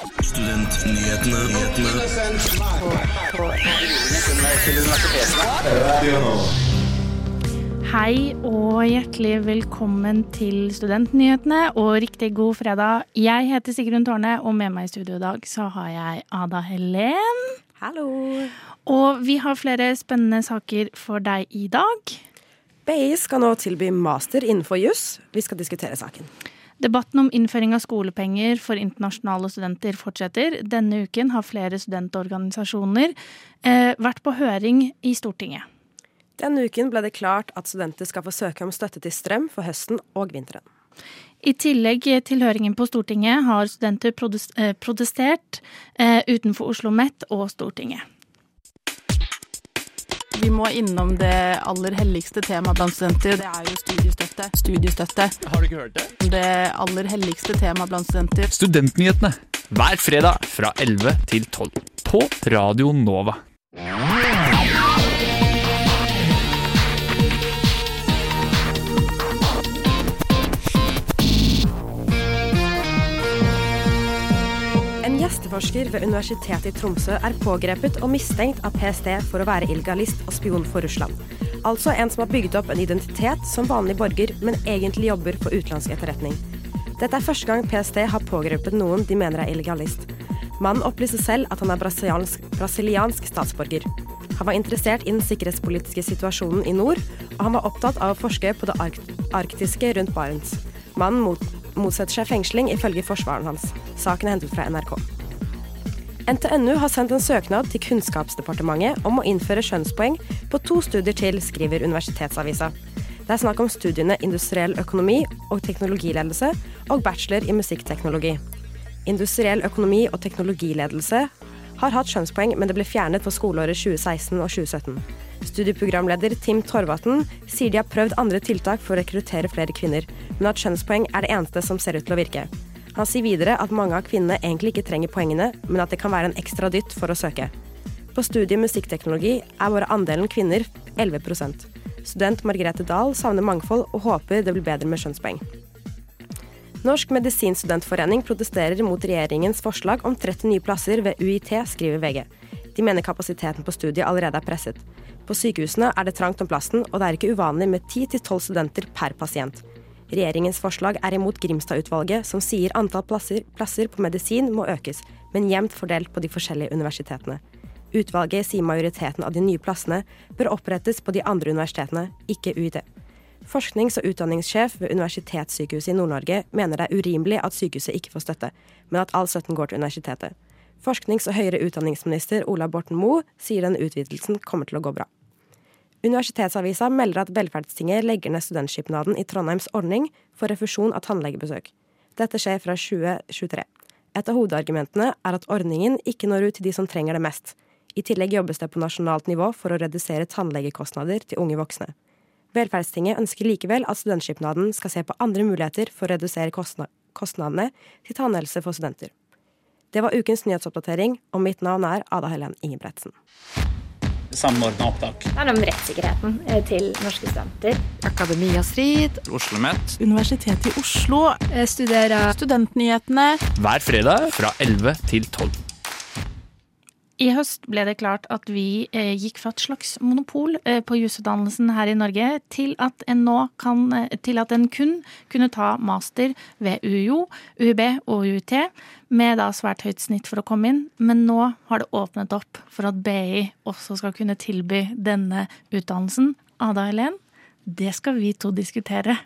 Hei og hjertelig velkommen til Studentnyhetene og riktig god fredag. Jeg heter Sigrun Tårne, og med meg i studio i dag så har jeg Ada Helen. Hallo. Og vi har flere spennende saker for deg i dag. BI skal nå tilby master innenfor juss. Vi skal diskutere saken. Debatten om innføring av skolepenger for internasjonale studenter fortsetter. Denne uken har flere studentorganisasjoner eh, vært på høring i Stortinget. Denne uken ble det klart at studenter skal få søke om støtte til strøm for høsten og vinteren. I tillegg til høringen på Stortinget har studenter eh, protestert eh, utenfor Oslo OsloMet og Stortinget. Vi må innom det aller helligste temaet blant studenter. Det er jo studiestøtte. Studiestøtte. Har du ikke hørt det? Det aller helligste temaet blant studenter. Studentnyhetene hver fredag fra 11 til 12 på Radio Nova. Gjesteforsker ved Universitetet i Tromsø er pågrepet og mistenkt av PST for å være illegalist og spion for Russland. Altså en som har bygd opp en identitet som vanlig borger, men egentlig jobber for utenlandsk etterretning. Dette er første gang PST har pågrepet noen de mener er illegalist. Mannen opplyser selv at han er brasiliansk, brasiliansk statsborger. Han var interessert i den sikkerhetspolitiske situasjonen i nord, og han var opptatt av å forske på det arktiske rundt Barents. Mannen mot, motsetter seg fengsling, ifølge forsvareren hans. Saken er hentet fra NRK. NTNU har sendt en søknad til Kunnskapsdepartementet om å innføre skjønnspoeng på to studier til, skriver Universitetsavisa. Det er snakk om studiene industriell økonomi og teknologiledelse og bachelor i musikkteknologi. Industriell økonomi og teknologiledelse har hatt skjønnspoeng, men det ble fjernet for skoleåret 2016 og 2017. Studieprogramleder Tim Torvatn sier de har prøvd andre tiltak for å rekruttere flere kvinner, men at skjønnspoeng er det eneste som ser ut til å virke. Han sier videre at mange av kvinnene egentlig ikke trenger poengene, men at det kan være en ekstra dytt for å søke. På studiet musikkteknologi er bare andelen kvinner 11% Student Margrethe Dahl savner mangfold og håper det blir bedre med skjønnspoeng. Norsk medisinstudentforening protesterer mot regjeringens forslag om 30 nye plasser ved UiT, skriver VG. De mener kapasiteten på studiet allerede er presset. På sykehusene er det trangt om plassen, og det er ikke uvanlig med 10-12 studenter per pasient. Regjeringens forslag er imot Grimstad-utvalget, som sier antall plasser, plasser, på medisin må økes, men jevnt fordelt på de forskjellige universitetene. Utvalget sier majoriteten av de nye plassene bør opprettes på de andre universitetene, ikke UiT. Forsknings- og utdanningssjef ved Universitetssykehuset i Nord-Norge mener det er urimelig at sykehuset ikke får støtte, men at all støtten går til universitetet. Forsknings- og høyere utdanningsminister Ola Borten Moe sier denne utvidelsen kommer til å gå bra. Universitetsavisa melder at Velferdstinget legger ned studentskipnaden i Trondheims ordning for refusjon av tannlegebesøk. Dette skjer fra 2023. Et av hovedargumentene er at ordningen ikke når ut til de som trenger det mest. I tillegg jobbes det på nasjonalt nivå for å redusere tannlegekostnader til unge voksne. Velferdstinget ønsker likevel at studentskipnaden skal se på andre muligheter for å redusere kostnadene til tannhelse for studenter. Det var ukens nyhetsoppdatering, og mitt navn er Ada Helen Ingebretsen samordna opptak. Det handler om rettssikkerheten eh, til norske studenter. Akademia Strid. Oslo OsloMet. Universitetet i Oslo. Jeg studerer Studentnyhetene. Hver fredag fra 11 til 12. I høst ble det klart at vi eh, gikk fra et slags monopol eh, på jusutdannelsen her i Norge til at en kan, eh, til at en kun kunne ta master ved UiO, UiB og UiT, med da svært høyt snitt for å komme inn. Men nå har det åpnet opp for at BI også skal kunne tilby denne utdannelsen. Ada Helen, det skal vi to diskutere.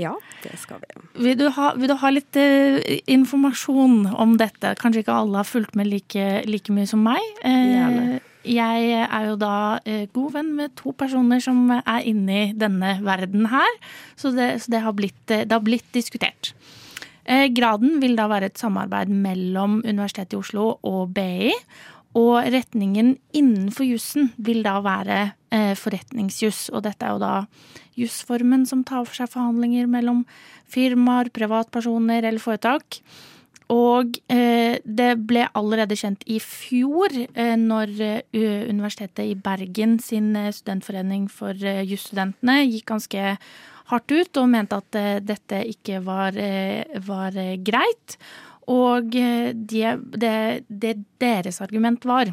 Ja, det skal vi. Vil du ha, vil du ha litt eh, informasjon om dette? Kanskje ikke alle har fulgt med like, like mye som meg. Eh, jeg er jo da eh, god venn med to personer som er inne i denne verden her. Så det, så det, har, blitt, det har, blitt, diskutert. graden vil da være et samarbeid mellom Universitetet i Oslo og BI. Og retningen innenfor jussen vil da være eh, forretningsjuss. Og dette er jo da jussformen som tar for seg forhandlinger mellom firmaer, privatpersoner eller foretak. Og eh, det ble allerede kjent i fjor, eh, når uh, Universitetet i Bergen sin eh, studentforening for eh, jusstudentene gikk ganske hardt ut og mente at uh, dette ikke var, var greit. Og eh, det, det, det deres argument var,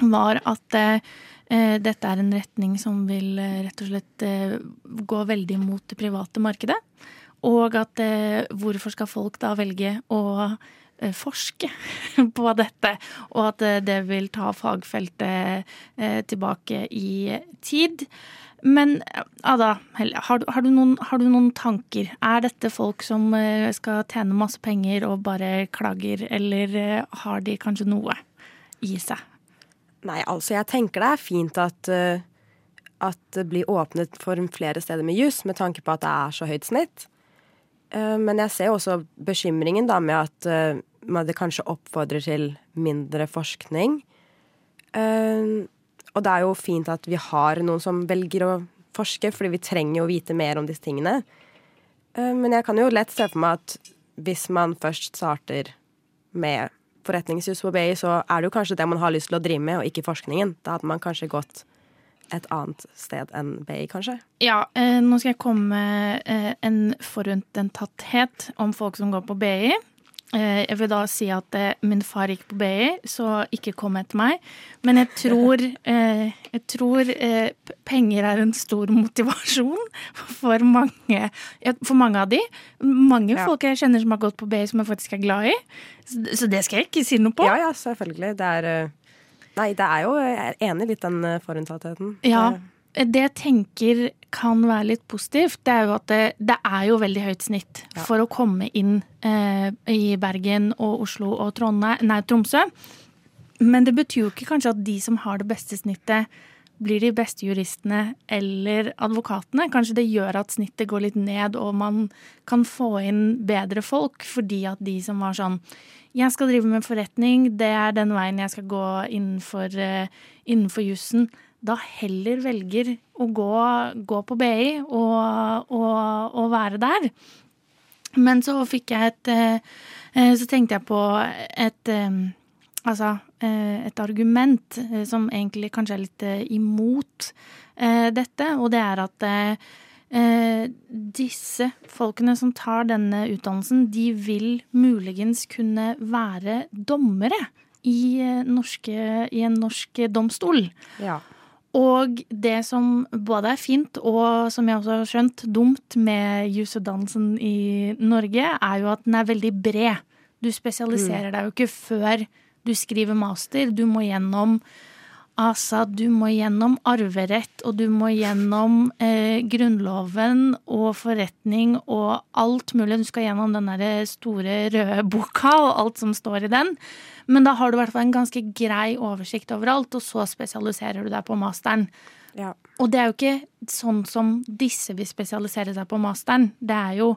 var at eh, dette er en retning som vil eh, rett og slett eh, gå veldig mot det private markedet. Og at eh, hvorfor skal folk da velge å eh, forske på dette, og at eh, det vil ta fagfeltet eh, tilbake i tid. Men Ada, har, du- har, du noen, har du noen tanker? Er dette folk som eh, skal tjene masse penger og bare klager, eller eh, har de kanskje noe i seg? Nei, altså jeg tenker det er fint at, eh, at det blir åpnet for flere steder med jus, med tanke på at det er så høyt snitt. Men jeg ser også bekymringen da med at man- det kanskje oppfordrer til mindre forskning. Eh, Og det er jo fint at vi har noen som velger å forske, fordi vi trenger jo vite mer om disse tingene. Eh, Men jeg kan jo lett se for meg at hvis man først starter med forretningsjus på BI, så er det jo kanskje det man har lyst til å drive med, og ikke forskningen. Da hadde man kanskje gått et annet sted enn BI, kanskje. Ja, eh, nå skal jeg komme med eh, en forutinntatthet om folk som går på BI. Eh, jeg vil da si at eh, min far gikk på BI, så ikke kom etter meg. Men jeg tror, eh, jeg tror penger er en stor motivasjon for mange, for mange av de. Mange Ja. folk jeg kjenner som har gått på BI som jeg faktisk er glad i. Så, det skal jeg ikke si noe på. Ja, ja, selvfølgelig. Det er Nei, det er jo Jeg er enig litt den forutsattheten. Ja, Det- det jeg tenker kan være litt positivt, det er jo at det, det er jo veldig høyt snitt Ja. for å komme inn eh, i Bergen og Oslo og Trondheim, nei, Tromsø. Men det betyr jo ikke kanskje at de som har det beste snittet, blir de beste juristene eller advokatene. Kanskje det gjør at snittet går litt ned, og man kan få inn bedre folk, fordi at de som var sånn jeg skal drive med forretning, det er den veien jeg skal gå innenfor, eh, innenfor jussen. Da heller velger å gå, gå på BI og, og, og være der. Men så fikk jeg et eh, eh, Så tenkte jeg på et eh, Altså et argument som egentlig kanskje er litt imot dette, og det er at eh, disse folkene som tar denne utdannelsen, de vil muligens kunne være dommere i, norske, i en norsk domstol. ja. Og det som både er fint og som jeg også har skjønt dumt med jusutdannelsen i Norge, er jo at den er veldig bred. Du spesialiserer deg jo ikke før du skriver master. Du må gjennom Altså, du må gjennom arverett, og du må gjennom eh, Grunnloven og forretning og alt mulig. Du skal gjennom den der store røde boka og alt som står i den. Men da har du i hvert fall en ganske grei oversikt overalt, og så spesialiserer du deg på masteren. ja. Og det er jo ikke sånn som disse vil spesialisere seg på masteren. Det er jo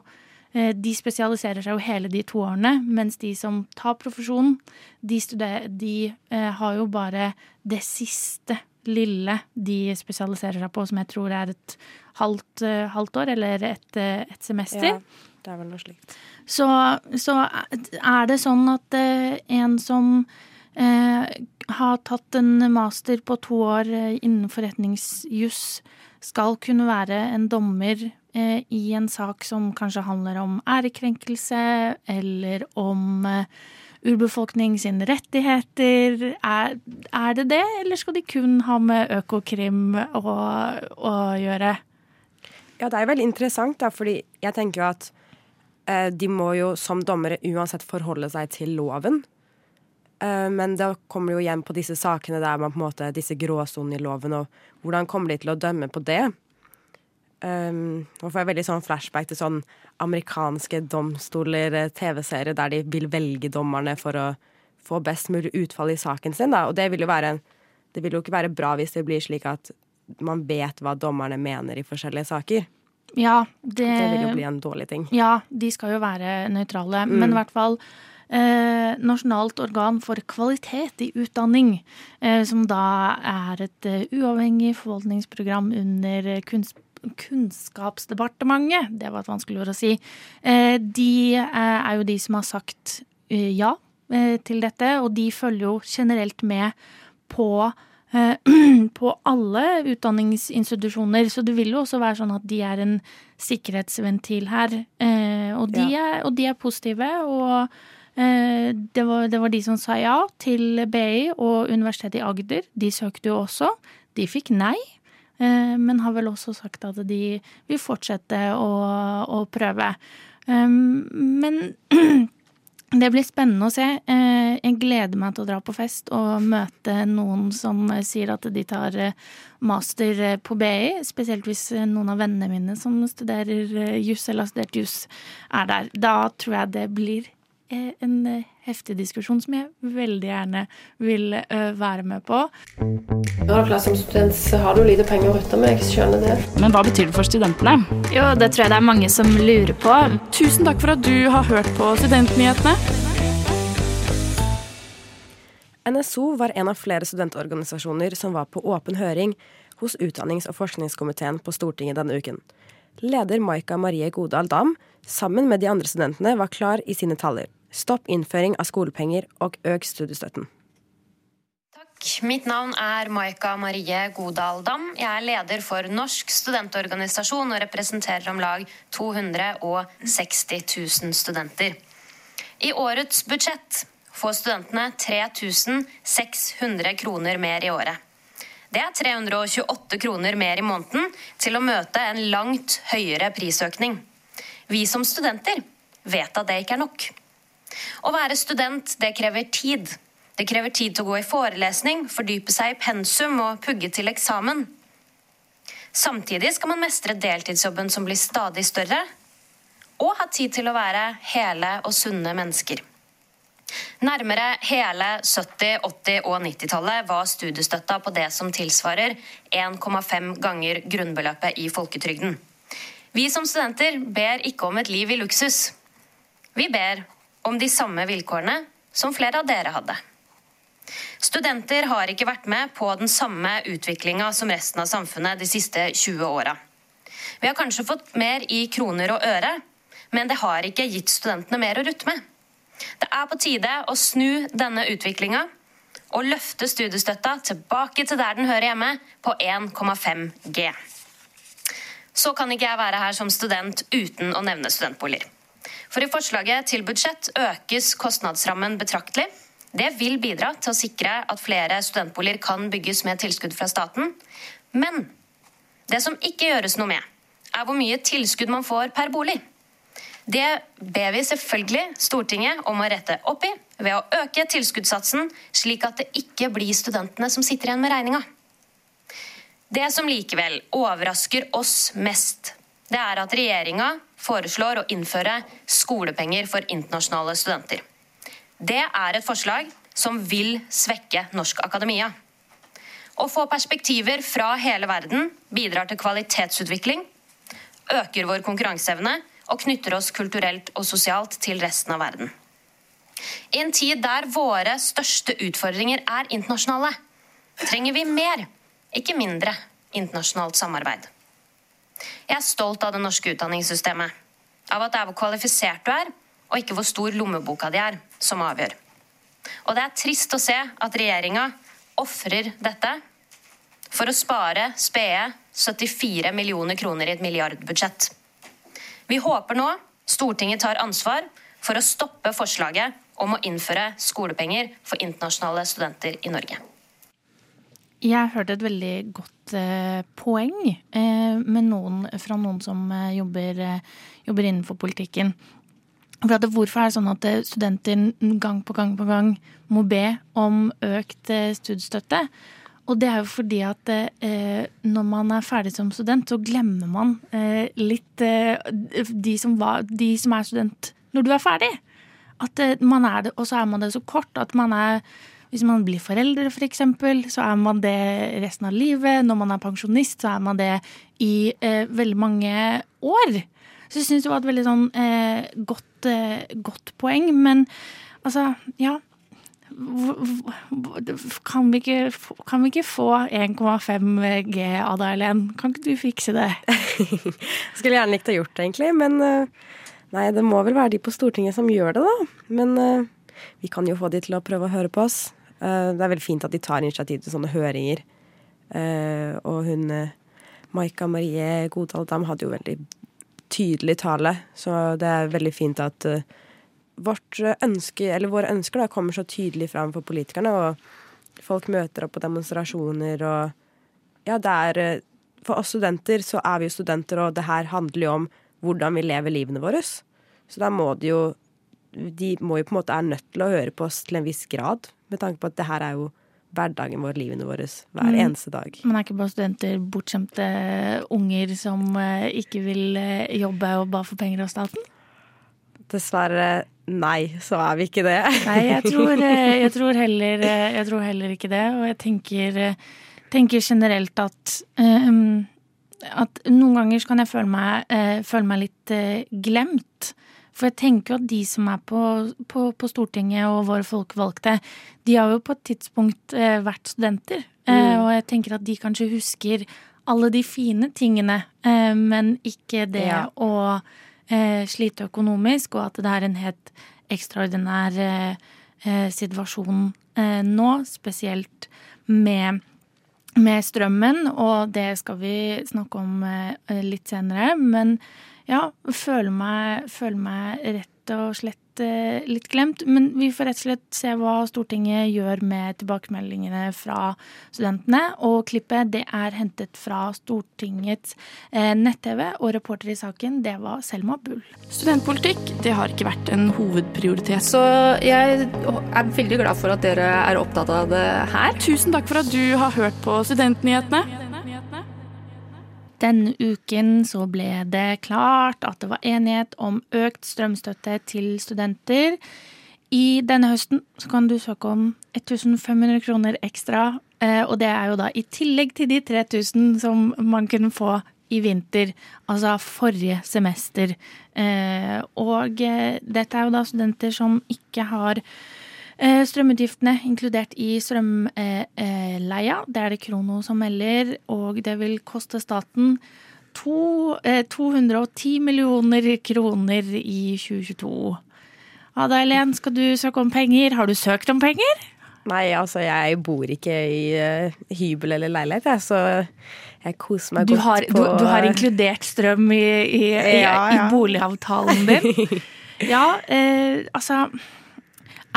De spesialiserer seg jo hele de to årene, mens de som tar profesjonen, de, de eh, har jo bare det siste lille de spesialiserer seg på, som jeg tror er et halvt, eh, halvt år, eller et, eh, et semester. ja. Det er vel noe slikt. Så, så er det sånn at eh, en som eh, har tatt en master på to år eh, innen forretningsjuss, skal kunne være en dommer eh, i en sak som kanskje handler om ærekrenkelse, eller om eh, urbefolkning sine rettigheter. Er, er det det, eller skal de kun ha med Økokrim å, å gjøre? Ja, det er veldig interessant, da, fordi jeg tenker jo at eh, de må jo som dommere uansett forholde seg til loven. Eh, men da kommer det jo igjen på disse sakene der man på en måte, disse gråsonene i loven, og hvordan kommer de til å dømme på det? Um, nå får jeg veldig sånn flashback til sånn amerikanske domstoler, eh, TV-serier, der de vil velge dommerne for å få best mulig utfall i saken sin. Da. Og det vil jo være det vil jo ikke være bra hvis det blir slik at man vet hva dommerne mener i forskjellige saker. Ja, det, Det vil jo bli en dårlig ting. Ja, de skal jo være nøytrale. Men i hvert fall eh, Nasjonalt organ for kvalitet i utdanning, eh, som da er et uh, uavhengig forvaltningsprogram under eh, kunst, Kunnskapsdepartementet, det var et vanskelig ord å si, eh, de eh, er jo de som har sagt ja til dette, og de følger jo generelt med på på alle utdanningsinstitusjoner. Så det vil jo også være sånn at de er en sikkerhetsventil her. Og, de er, og de er positive. Og Det var, det var de som sa ja til BI og Universitetet i Agder. De søkte jo også. De fikk nei. Men har vel også sagt at de vil fortsette å, å prøve. Men Det blir spennende å se. Eh, jeg gleder meg til å dra på fest og møte noen som sier at de tar eh, master eh, på BI. Spesielt hvis noen av vennene mine som studerer juss eller har studert juss, er der. Da tror jeg det blir en heftig diskusjon som jeg veldig gjerne vil være med på. Ja, klart Som student så har du lite penger å rutte med, jeg skjønner det. Men hva betyr det for studentene? Jo, Det tror jeg det er mange som lurer på. Tusen takk for at du har hørt på Studentnyhetene. NSO var en av flere studentorganisasjoner som var på åpen høring hos utdannings- og forskningskomiteen på Stortinget denne uken. Leder Maika Marie Godal Dam, sammen med de andre studentene, var klar i sine taller. Stopp innføring av skolepenger og øk studiestøtten. Takk. Mitt navn er Maika Marie Godal Dam. Jeg er leder for Norsk studentorganisasjon og representerer om lag 260 000 studenter. I årets budsjett får studentene 3600 kroner mer i året. Det er 328 kroner mer i måneden til å møte en langt høyere prisøkning. Vi som studenter vet at det ikke er nok. Å være student, det krever tid. Det krever tid til å gå i forelesning, fordype seg i pensum og pugge til eksamen. Samtidig skal man mestre deltidsjobben som blir stadig større, og ha tid til å være hele og sunne mennesker. Nærmere hele 70-, 80- og 90-tallet var studiestøtta på det som tilsvarer 1,5 ganger grunnbeløpet i folketrygden. Vi som studenter ber ikke om et liv i luksus. Vi ber om de samme vilkårene som flere av dere hadde. Studenter har ikke vært med på den samme utviklinga som resten av samfunnet de siste 20 åra. Vi har kanskje fått mer i kroner og øre, men det har ikke gitt studentene mer å rutte med. Det er på tide å snu denne utviklinga og løfte studiestøtta tilbake til der den hører hjemme, på 1,5 G. Så kan ikke jeg være her som student uten å nevne studentboliger. For i forslaget til budsjett økes kostnadsrammen betraktelig. Det vil bidra til å sikre at flere studentboliger kan bygges med tilskudd fra staten. Men det som ikke gjøres noe med, er hvor mye tilskudd man får per bolig. Det ber vi selvfølgelig Stortinget om å rette opp i ved å øke tilskuddssatsen, slik at det ikke blir studentene som sitter igjen med regninga. Det som likevel overrasker oss mest, det er at regjeringa foreslår å innføre skolepenger for internasjonale studenter. Det er et forslag som vil svekke norsk akademia. Å få perspektiver fra hele verden bidrar til kvalitetsutvikling, øker vår konkurranseevne og knytter oss kulturelt og sosialt til resten av verden. I en tid der våre største utfordringer er internasjonale, trenger vi mer, ikke mindre, internasjonalt samarbeid. Jeg er stolt av det norske utdanningssystemet. Av at det er hvor kvalifisert du er, og ikke hvor stor lommeboka di er, som avgjør. Og det er trist å se at regjeringa ofrer dette for å spare spede 74 millioner kroner i et milliardbudsjett. Vi håper nå Stortinget tar ansvar for å stoppe forslaget om å innføre skolepenger for internasjonale studenter i Norge. Jeg hørte et veldig godt eh, poeng eh, noen, fra noen som eh, jobber, eh, jobber, innenfor politikken. For at hvorfor er det sånn at eh, studenter gang på gang på gang må be om økt eh, studiestøtte? Og det er jo fordi at når man er ferdig som student, så glemmer man litt de som, var, de som er student når du er ferdig. At man er det, og så er man det så kort at man er hvis man blir foreldre, f.eks., for eksempel, så er man det resten av livet. Når man er pensjonist, så er man det i eh, veldig mange år. Så jeg syns det var et veldig sånn eh, godt, eh, godt, poeng. Men altså, ja kan vi, ikke, kan vi ikke få 1,5 G av deg, Helen? Kan ikke du fikse det? Skulle gjerne likt å gjort det, egentlig. Men eh, nei, det må vel være de på Stortinget som gjør det, da. Men eh, vi kan jo få de til å prøve å høre på oss. Eh, det er veldig fint at de tar initiativ til sånne høringer. Eh, og hun eh, Maika Marie Godal Dam hadde jo veldig tydelig tale, så det er veldig fint at vårt ønske, eller våre ønsker da, kommer så tydelig fram for politikerne, og folk møter opp på demonstrasjoner og Ja, det er For oss studenter så er vi jo studenter, og det her handler jo om hvordan vi lever livene våre. Så da må det jo De må jo på en måte er nødt til å høre på oss til en viss grad, med tanke på at det her er jo hverdagen vår, livene våre, hver Mm. eneste dag. Men er ikke bare studenter bortskjemte unger som eh, ikke vil eh, jobbe og bare få penger av staten? Dessverre, nei, så er vi ikke det. Nei, jeg tror, eh, jeg tror, heller, eh, jeg tror heller ikke det. Og jeg tenker, eh, tenker generelt at um, at noen ganger så kan jeg føle meg, eh, føle meg litt eh, glemt. For jeg tenker at de som er på, på, på Stortinget og våre folkevalgte, de har jo på et tidspunkt eh, vært studenter. Eh, og jeg tenker at de kanskje husker alle de fine tingene, eh, men ikke det Ja. å eh, slite økonomisk, og at det er en helt ekstraordinær eh, situasjon eh, nå, spesielt med med strømmen, og det skal vi snakke om litt senere. Men ja, føler meg, føler meg rett og slett eh, litt glemt. Men vi får rett og slett se hva Stortinget gjør med tilbakemeldingene fra studentene. Og klippet det er hentet fra Stortingets eh, nett-TV, og reporter i saken det var Selma Bull. Studentpolitikk det har ikke vært en hovedprioritet. Så jeg er veldig glad for at dere er opptatt av det her. Tusen takk for at du har hørt på Studentnyhetene. Denne uken så ble det klart at det var enighet om økt strømstøtte til studenter. I denne høsten så kan du søke om 1500 kroner ekstra, eh, og det er jo da i tillegg til de 3000 som man kunne få i vinter, altså forrige semester. Eh, Og eh, dette er jo da studenter som ikke har Strømutgiftene inkludert i strømleia. Det er det Krono som melder, og det vil koste staten to, eh, 210 millioner kroner i 2022. Ada Helen, skal du søke om penger? Har du søkt om penger? Nei, altså jeg bor ikke i eh, hybel eller leilighet, jeg, så jeg koser meg Du godt har, på du, du har inkludert strøm i, i, ja, Ja, i boligavtalen din. Ja, eh, altså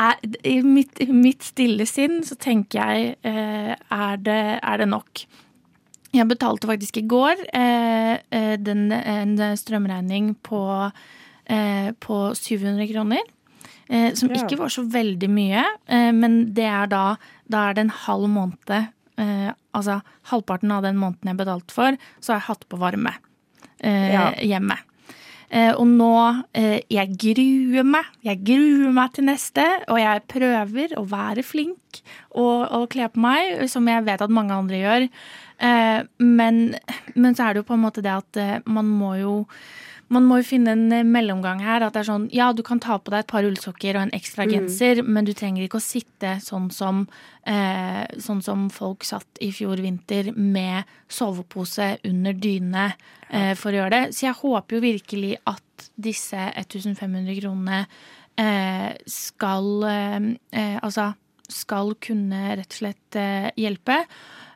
er, I mitt, mitt stille sinn så tenker jeg eh, er, det, er det nok. Jeg betalte faktisk i går eh, eh, den, en strømregning på, eh, på 700 kroner. Eh, som ikke var så veldig mye, eh, men det er da, da er det en halv måned eh, Altså halvparten av den måneden jeg betalte for, så har jeg hatt på varme eh, hjemme. Eh, og nå eh, Jeg gruer meg. Jeg gruer meg til neste, og jeg prøver å være flink og, og kle på meg, som jeg vet at mange andre gjør. Eh, men, men så er det jo på en måte det at man må jo man må jo finne en eh, mellomgang her. At det er sånn, ja, du kan ta på deg et par ullsokker og en ekstra genser, men du trenger ikke å sitte sånn som, eh, sånn som folk satt i fjor vinter med sovepose under dyne eh, for å gjøre det. Så jeg håper jo virkelig at disse 1500 kronene eh, skal eh, eh, Altså skal kunne rett og slett hjelpe.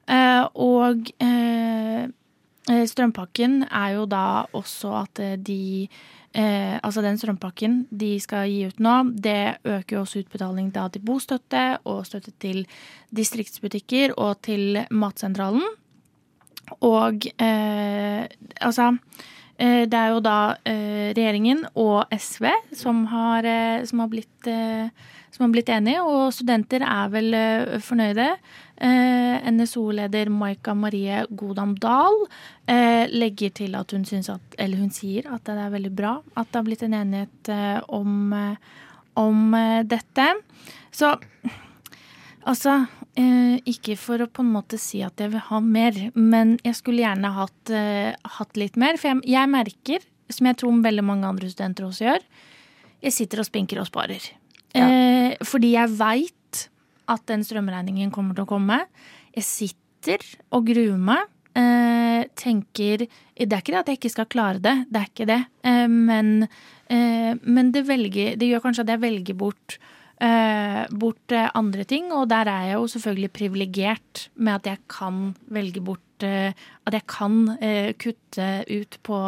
Eh, og Strømpakken er jo da også at eh, de eh, Altså den strømpakken de skal gi ut nå, det øker jo også utbetaling da til bostøtte og støtte til distriktsbutikker og til Matsentralen. Og eh, altså eh, Det er jo da eh, regjeringen og SV som har, eh, som har blitt eh, som har blitt enige, og studenter er vel eh, fornøyde. Eh, NSO-leder Maika Marie Godam Dahl eh, legger til at hun at Eller hun sier at det er veldig bra at det har blitt en enighet eh, om, eh, om eh, dette. Så altså eh, Ikke for å på en måte si at jeg vil ha mer, men jeg skulle gjerne hatt, hatt litt mer. For jeg, jeg merker, som jeg tror veldig mange andre studenter også gjør, jeg sitter og spinker og sparer. Eh, fordi jeg veit at den strømregningen kommer til å komme. Jeg sitter og gruer meg. Eh, tenker Det er ikke det at jeg ikke skal klare det, det er ikke det. Eh, men eh, men det, velger, det gjør kanskje at jeg velger bort, eh, bort eh, andre ting. Og der er jeg jo selvfølgelig privilegert med at jeg kan velge bort eh, At jeg kan eh, kutte ut på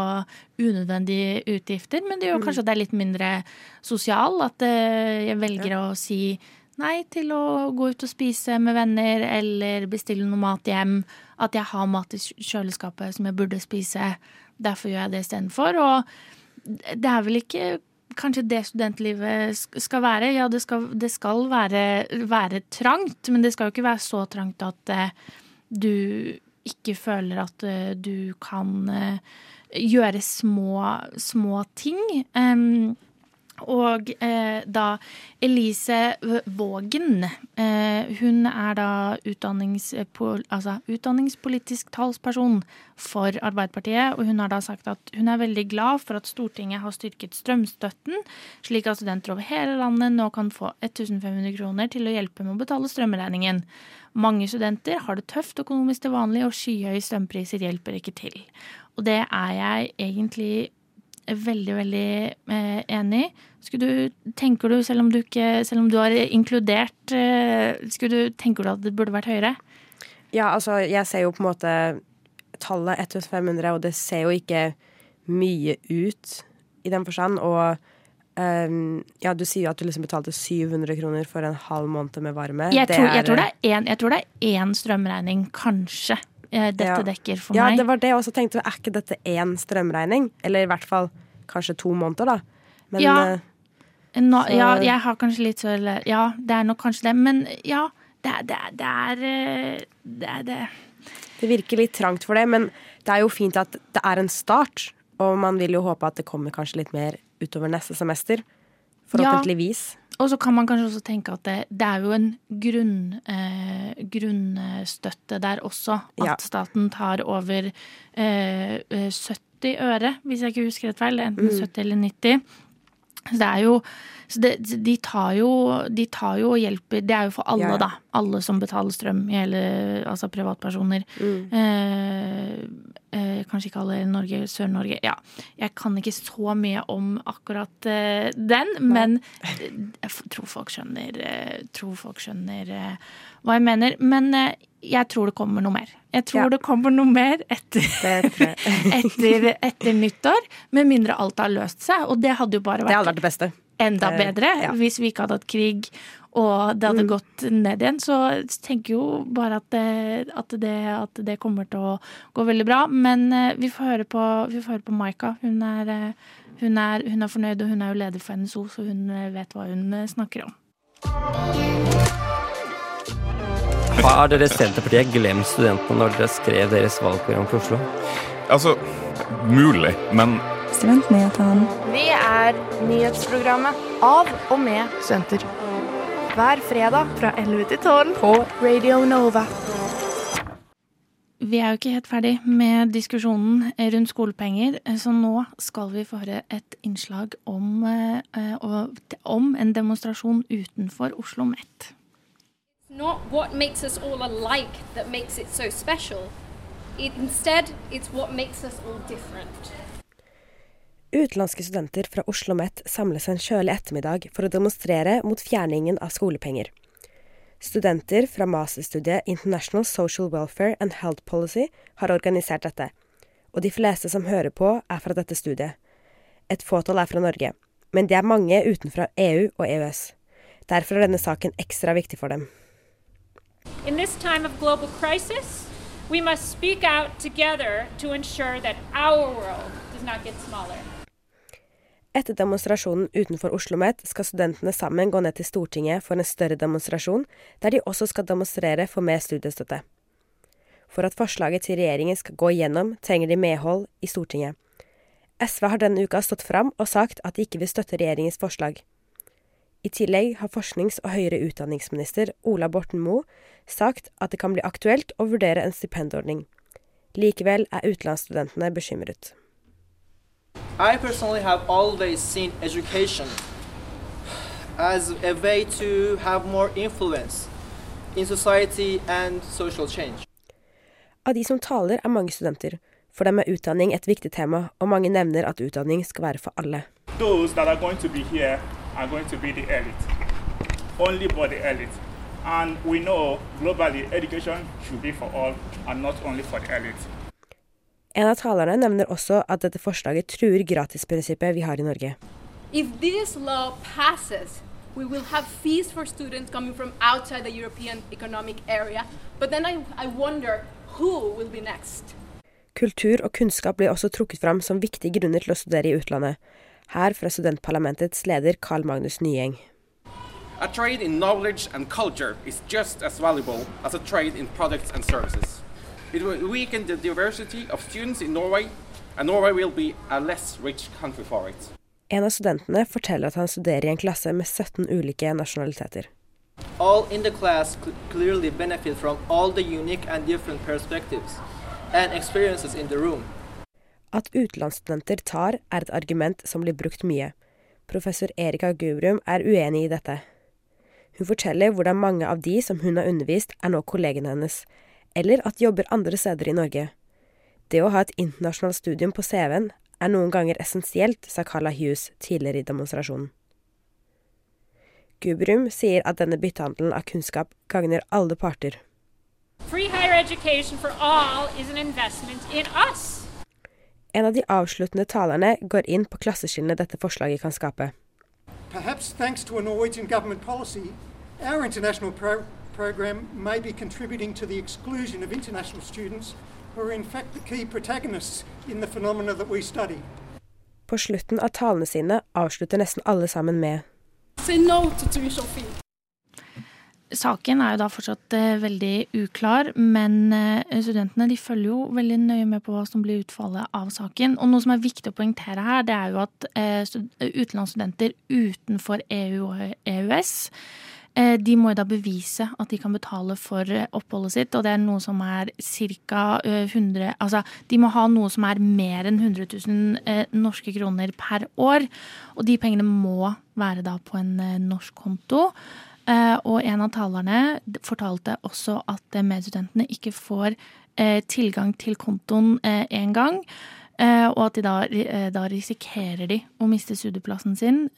unødvendige utgifter. Men det gjør mm. kanskje at jeg er litt mindre sosial. At jeg velger å si nei til å gå ut og spise med venner eller bestille noe mat hjem. At jeg har mat i kjøleskapet som jeg burde spise. Derfor gjør jeg det istedenfor. Og det er vel ikke kanskje det studentlivet skal være. Ja, det skal, det skal være, være, trangt, men det skal jo ikke være så trangt at uh, du ikke føler at uh, du kan uh, gjøre små, små ting. Um, og eh, da Elise Vågen, eh, hun er da utdanningspol, altså, utdanningspolitisk talsperson for Arbeiderpartiet. Og hun har da sagt at hun er veldig glad for at Stortinget har styrket strømstøtten, slik at studenter over hele landet nå kan få 1500 kroner til å hjelpe med å betale strømregningen. Mange studenter har det tøft økonomisk til vanlig, og skyhøye strømpriser hjelper ikke til. Og det er jeg egentlig veldig, veldig eh, enig. Skulle du, tenker du, selv om du, ikke, selv om du har inkludert, eh, skulle du, tenker du at det burde vært høyere? Ja, altså, jeg ser jo på en måte tallet 1500, og det ser jo ikke mye ut i den forstand. Og um, ja, du sier jo at du liksom betalte 700 kroner for en halv måned med varme. Jeg tror, det, er en, én strømregning, kanskje. Dette ja. dekker for ja, meg. Ja, det var det jeg også tenkte. Er ikke dette én strømregning? Eller i hvert fall kanskje to måneder, da. Men, ja. Eh, Nå, ja, jeg har kanskje litt så Ja, det er nok kanskje det. Men ja, det, det, det, er, eh, det er det. Det virker litt trangt for det, men det er jo fint at det er en start. Og man vil jo håpe at det kommer kanskje litt mer utover neste semester. Forhåpentligvis. Ja. Og så kan man kanskje også tenke at det, det er jo en grunn, eh, grunnstøtte der også. At ja. staten tar over eh, 70 eh, øre, hvis jeg ikke husker rett feil. Enten mm. 70 eller 90. Så det er jo så det, de, tar jo, de tar jo og hjelper Det er jo for alle, ja. da. Alle som betaler strøm. Hele, altså privatpersoner. Mm. Eh, eh, kanskje ikke alle Norge, Sør-Norge. Ja. Jeg kan ikke så mye om akkurat eh, den, men eh, jeg tror folk skjønner, eh, tror folk skjønner eh, hva jeg mener. Men jeg tror det kommer noe mer. Jeg tror ja. det kommer noe mer etter, etter, etter, nyttår. Med mindre alt har løst seg. Og det hadde jo bare vært, det hadde vært det beste enda bedre ja. hvis vi ikke hadde hatt krig og det hadde mm. gått ned igjen. Så jeg tenker jo bare at det, at, det, at det, kommer til å gå veldig bra. Men uh, vi får høre på, vi får høre på Maika. Hun er, uh, hun, er, hun er, fornøyd, og hun er jo leder for NSO, så hun uh, vet hva hun snakker om. Har dere Senterpartiet glemt studentene når dere skrev deres valgprogram for Oslo? Altså, mulig, men Studentnyhetene. Vi er nyhetsprogrammet av og med studenter. Hver fredag fra 11 til 12 på Radio Nova. Vi er jo ikke helt ferdig med diskusjonen rundt skolepenger, så nå skal vi få høre et innslag om, eh, om en demonstrasjon utenfor Oslo Met. Not what makes us all alike that makes it so special. Instead, it's what makes us all different. Utenlandske studenter fra Oslo OsloMet samles en kjølig ettermiddag for å demonstrere mot fjerningen av skolepenger. Studenter fra masterstudiet International Social Welfare and Health Policy har organisert dette, og de fleste som hører på, er fra dette studiet. Et fåtall er fra Norge, men det er mange utenfra EU og EØS. Derfor er denne saken ekstra viktig for dem. In this time of global crisis, we must speak out together to ensure that our world does not get smaller. Etter demonstrasjonen utenfor Oslo OsloMet skal studentene sammen gå ned til Stortinget for en større demonstrasjon, der de også skal demonstrere for mer studiestøtte. For at forslaget til regjeringen skal gå igjennom, trenger de medhold i Stortinget. SV har denne uka stått fram og sagt at de ikke vil støtte regjeringens forslag. I tillegg har forsknings- og høyere utdanningsminister Ola Borten Moe sagt at det kan bli aktuelt å vurdere en stipendordning. Likevel er utenlandsstudentene bekymret. I personally have always seen education as a way to have more influence in society and social change. Av de som taler, er mange studenter. For dem er utdanning et viktig tema, og mange nevner at utdanning skal være for alle. Those that are going to be here are going to be the elite. Only for the elite. And we know globally education should be for all and not only for the elite. En av talerne nevner også at dette forslaget truer gratisprinsippet vi har i Norge. If this law passes, we will have fees for students coming from outside the European Economic Area. But then I, I wonder who will be next? Kultur og kunnskap blir også trukket fram som viktige grunner til å studere i utlandet. Her fra studentparlamentets leder Carl Magnus Nyeng. A trade in knowledge and culture is just as valuable as a trade in products and services. It will weaken the diversity of students in Norway, and Norway will be a less rich country for it. En av studentene forteller at han studerer i en klasse med 17 ulike nasjonaliteter. All in the class cl- clearly benefit from all the unique and different perspectives and experiences in the room. At utenlandsstudenter tar, er et argument som blir brukt mye. Professor Erika Gubrum er uenig i dette. Hun forteller hvordan mange av de som hun har undervist, er nå kollegene hennes, eller at de jobber andre steder i Norge. Det å ha et internasjonalt studium på CV-en er noen ganger essensielt, sa Carla Hughes tidligere i demonstrasjonen. Gubrum sier at denne byttehandelen av kunnskap gagner alle parter. Free higher education for all is an investment in us. En av de avsluttende talerne går inn på klasseskillene dette forslaget kan skape. Perhaps thanks to a Norwegian government policy, our international pro- program may be contributing to the exclusion of international students who are in fact the key protagonists in the phenomena that we study. På slutten av talene sine avslutter nesten alle sammen med Say no to tuition fee. Saken er jo da fortsatt eh, veldig uklar, men eh, studentene de følger jo veldig nøye med på hva som blir utfallet av saken. Og noe som er viktig å poengtere her, det er jo at eh, utenlandsstudenter utenfor EU og EØS de må da bevise at de kan betale for eh, oppholdet sitt, og det er noe som er ca. 100 Altså, de må ha noe som er mer enn 100 000 eh, norske kroner per år. Og de pengene må være da på en eh, norsk konto. Eh, og en av talerne fortalte også at eh, medstudentene ikke får eh, tilgang til kontoen én gang. eh, og at de da, eh, da risikerer de å miste studieplassen sin.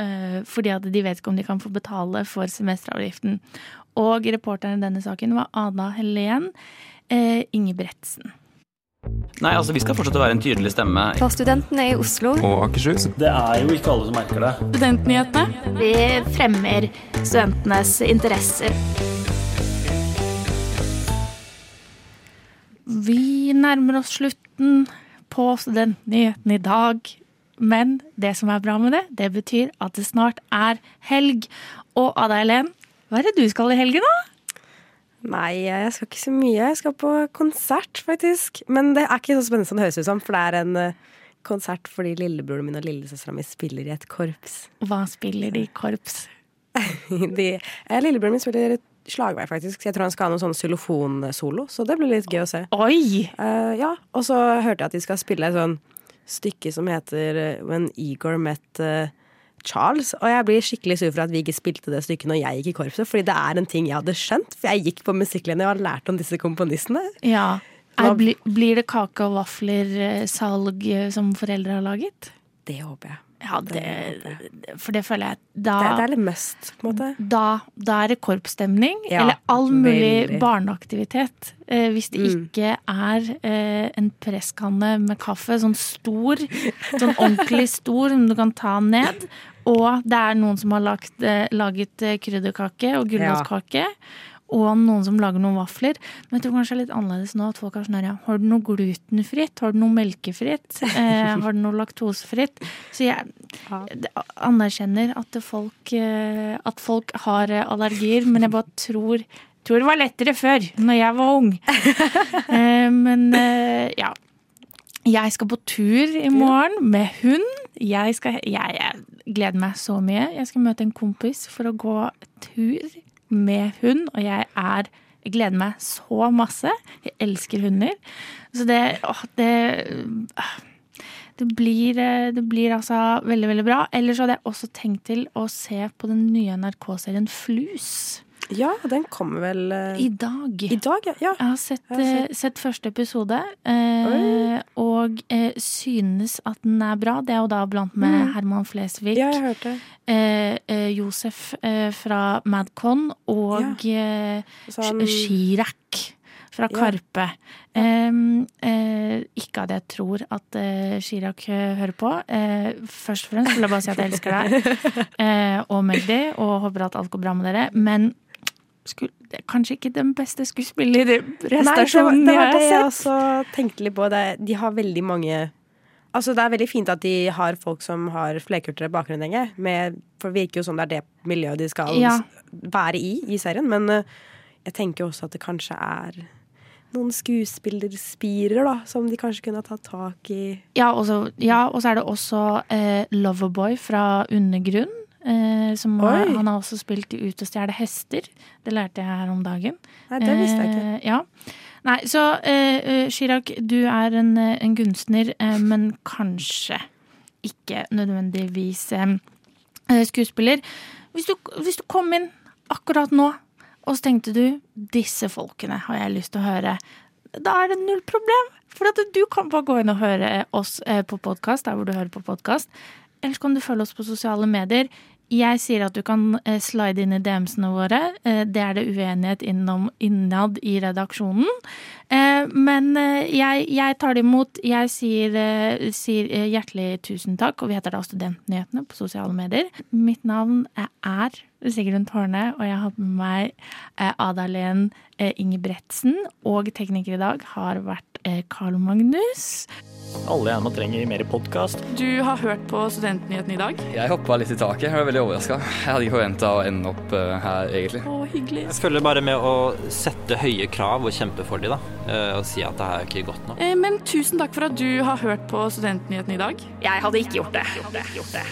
Eh, fordi at de vet ikke om de kan få betale for semesteravgiften. Og reporteren i denne saken var Ada Helen eh, Ingebretsen. Nei, altså vi skal fortsette å være en tydelig stemme. For studentene i Oslo. Og Akershus. Det er jo ikke alle som merker det. Studentnyhetene. Vi fremmer studentenes interesser. Vi nærmer oss slutten på Studentnyhetene i dag. Men det som er bra med det, det betyr at det snart er helg. Og Ada Helen, hva er det du skal i helgen, da? Nei, jeg skal ikke så mye. Jeg skal på konsert, faktisk. Men det er ikke så spennende som det høres ut som, for det er en eh, konsert fordi lillebroren min og lillesøstera mi spiller i et korps. Hva spiller de i korps? De, eh, lillebroren min spiller et slagvei faktisk. Så jeg tror han skal ha noen sånn xylofonsolo, så det blir litt gøy å se. Oi! Eh, ja, og så hørte jeg at de skal spille sånn stykke som heter eh, When Igor Met eh, Charles. Og jeg blir skikkelig sur for at vi ikke spilte det stykket når jeg gikk i korpset, fordi det er en ting jeg hadde skjønt. For jeg gikk på musikklinja og har lært om disse komponistene. Ja. Er, bli, blir det kake og vafler-salg eh, som foreldre har laget? Det håper jeg. Ja, det, for det føler jeg da, Det, det er litt must, på en måte. da, da er det korpsstemning, Ja, eller all mulig veldig. barneaktivitet. Eh, hvis det Mm. ikke er eh, en presskanne med kaffe, sånn stor, sånn ordentlig stor, som du kan ta ned. Og det er noen som har lagt, eh, laget eh, krydderkake og gulrotkake. Og noen som lager noen vafler. Men jeg tror kanskje det er litt annerledes nå. at folk er sånn her, ja, Har du noe glutenfritt? Har du noe melkefritt? Eh, har du noe laktosefritt? Så jeg anerkjenner at folk, eh, at folk har eh, allergier, men jeg bare tror tror det var lettere før, når jeg var ung. Eh, men eh, ja. Jeg skal på tur i morgen med hund. Jeg, skal, jeg, jeg gleder meg så mye. Jeg skal møte en kompis for å gå tur med hund, og jeg er jeg gleder meg så masse. Jeg elsker hunder. Så det, åh, det det blir, eh, det blir altså veldig, veldig bra. Ellers hadde jeg også tenkt til å se på den nye NRK-serien Flus. Ja, den kommer vel uh, I dag. I dag, ja. Jeg har sett, jeg har sett. Uh, sett første episode, uh, og synes at den er bra. Det er jo da blant med mm. Herman Flesvig. Ja, jeg hørte Josef fra Madcon og ja. sånn... Chirac fra Karpe. Ja. Um, uh, ikke at jeg tror at uh, Chirag hører på. Uh, først og fremst vil jeg bare si at jeg elsker deg og Magdi, og håper at alt går bra med dere. Men skulle, kanskje ikke den beste skuespillerprestasjonen jeg har sett. Det var det jeg også tenkte litt på. Det, de har veldig mange Altså, det er veldig fint at de har folk som har flerkulturell bakgrunn lenge. Med, for det virker jo som det er det miljøet de skal ja. være i i serien. Men jeg tenker også at det kanskje er noen skuespillerspirer da, som de kanskje kunne ha tatt tak i. Ja, og så ja, er det også eh, Loverboy fra Undergrunn. Eh, som han har også spilt i Ut og stjele hester. Det lærte jeg her om dagen. Nei, det visste jeg ikke. Eh, ja. Nei, så eh, Chirag, du er en, en kunstner, men kanskje ikke nødvendigvis skuespiller. Hvis du, hvis du kom inn akkurat nå og så tenkte du disse folkene har jeg lyst til å høre. Da er det null problem. For du kan bare gå inn og høre oss på podkast der hvor du hører på podkast. Ellers kan du følge oss på sosiale medier. Jeg sier at du kan eh, slide inn i DM-ene våre. Eh, det er det uenighet innom, innad i redaksjonen. Men jeg, jeg tar det imot. Jeg sier, sier, hjertelig tusen takk, og vi heter da Studentnyhetene på sosiale medier. Mitt navn er Sigrun Tårne, og jeg har med meg Adalen Ingebretsen. Og tekniker i dag har vært Carl Magnus. Alle gjerne trenger mer podkast. Du har hørt på Studentnyhetene i dag? Jeg hoppa litt i taket. Jeg var veldig overraska. Jeg hadde ikke forventa å ende opp uh, her, egentlig. Å, hyggelig. Jeg følger bare med å sette høye krav og kjempe for de, da. Og si at det er ikke godt nok. Eh, men tusen takk for at du har hørt på Studentnyhetene i dag. Jeg hadde ikke gjort det. Gjort det. Gjort det.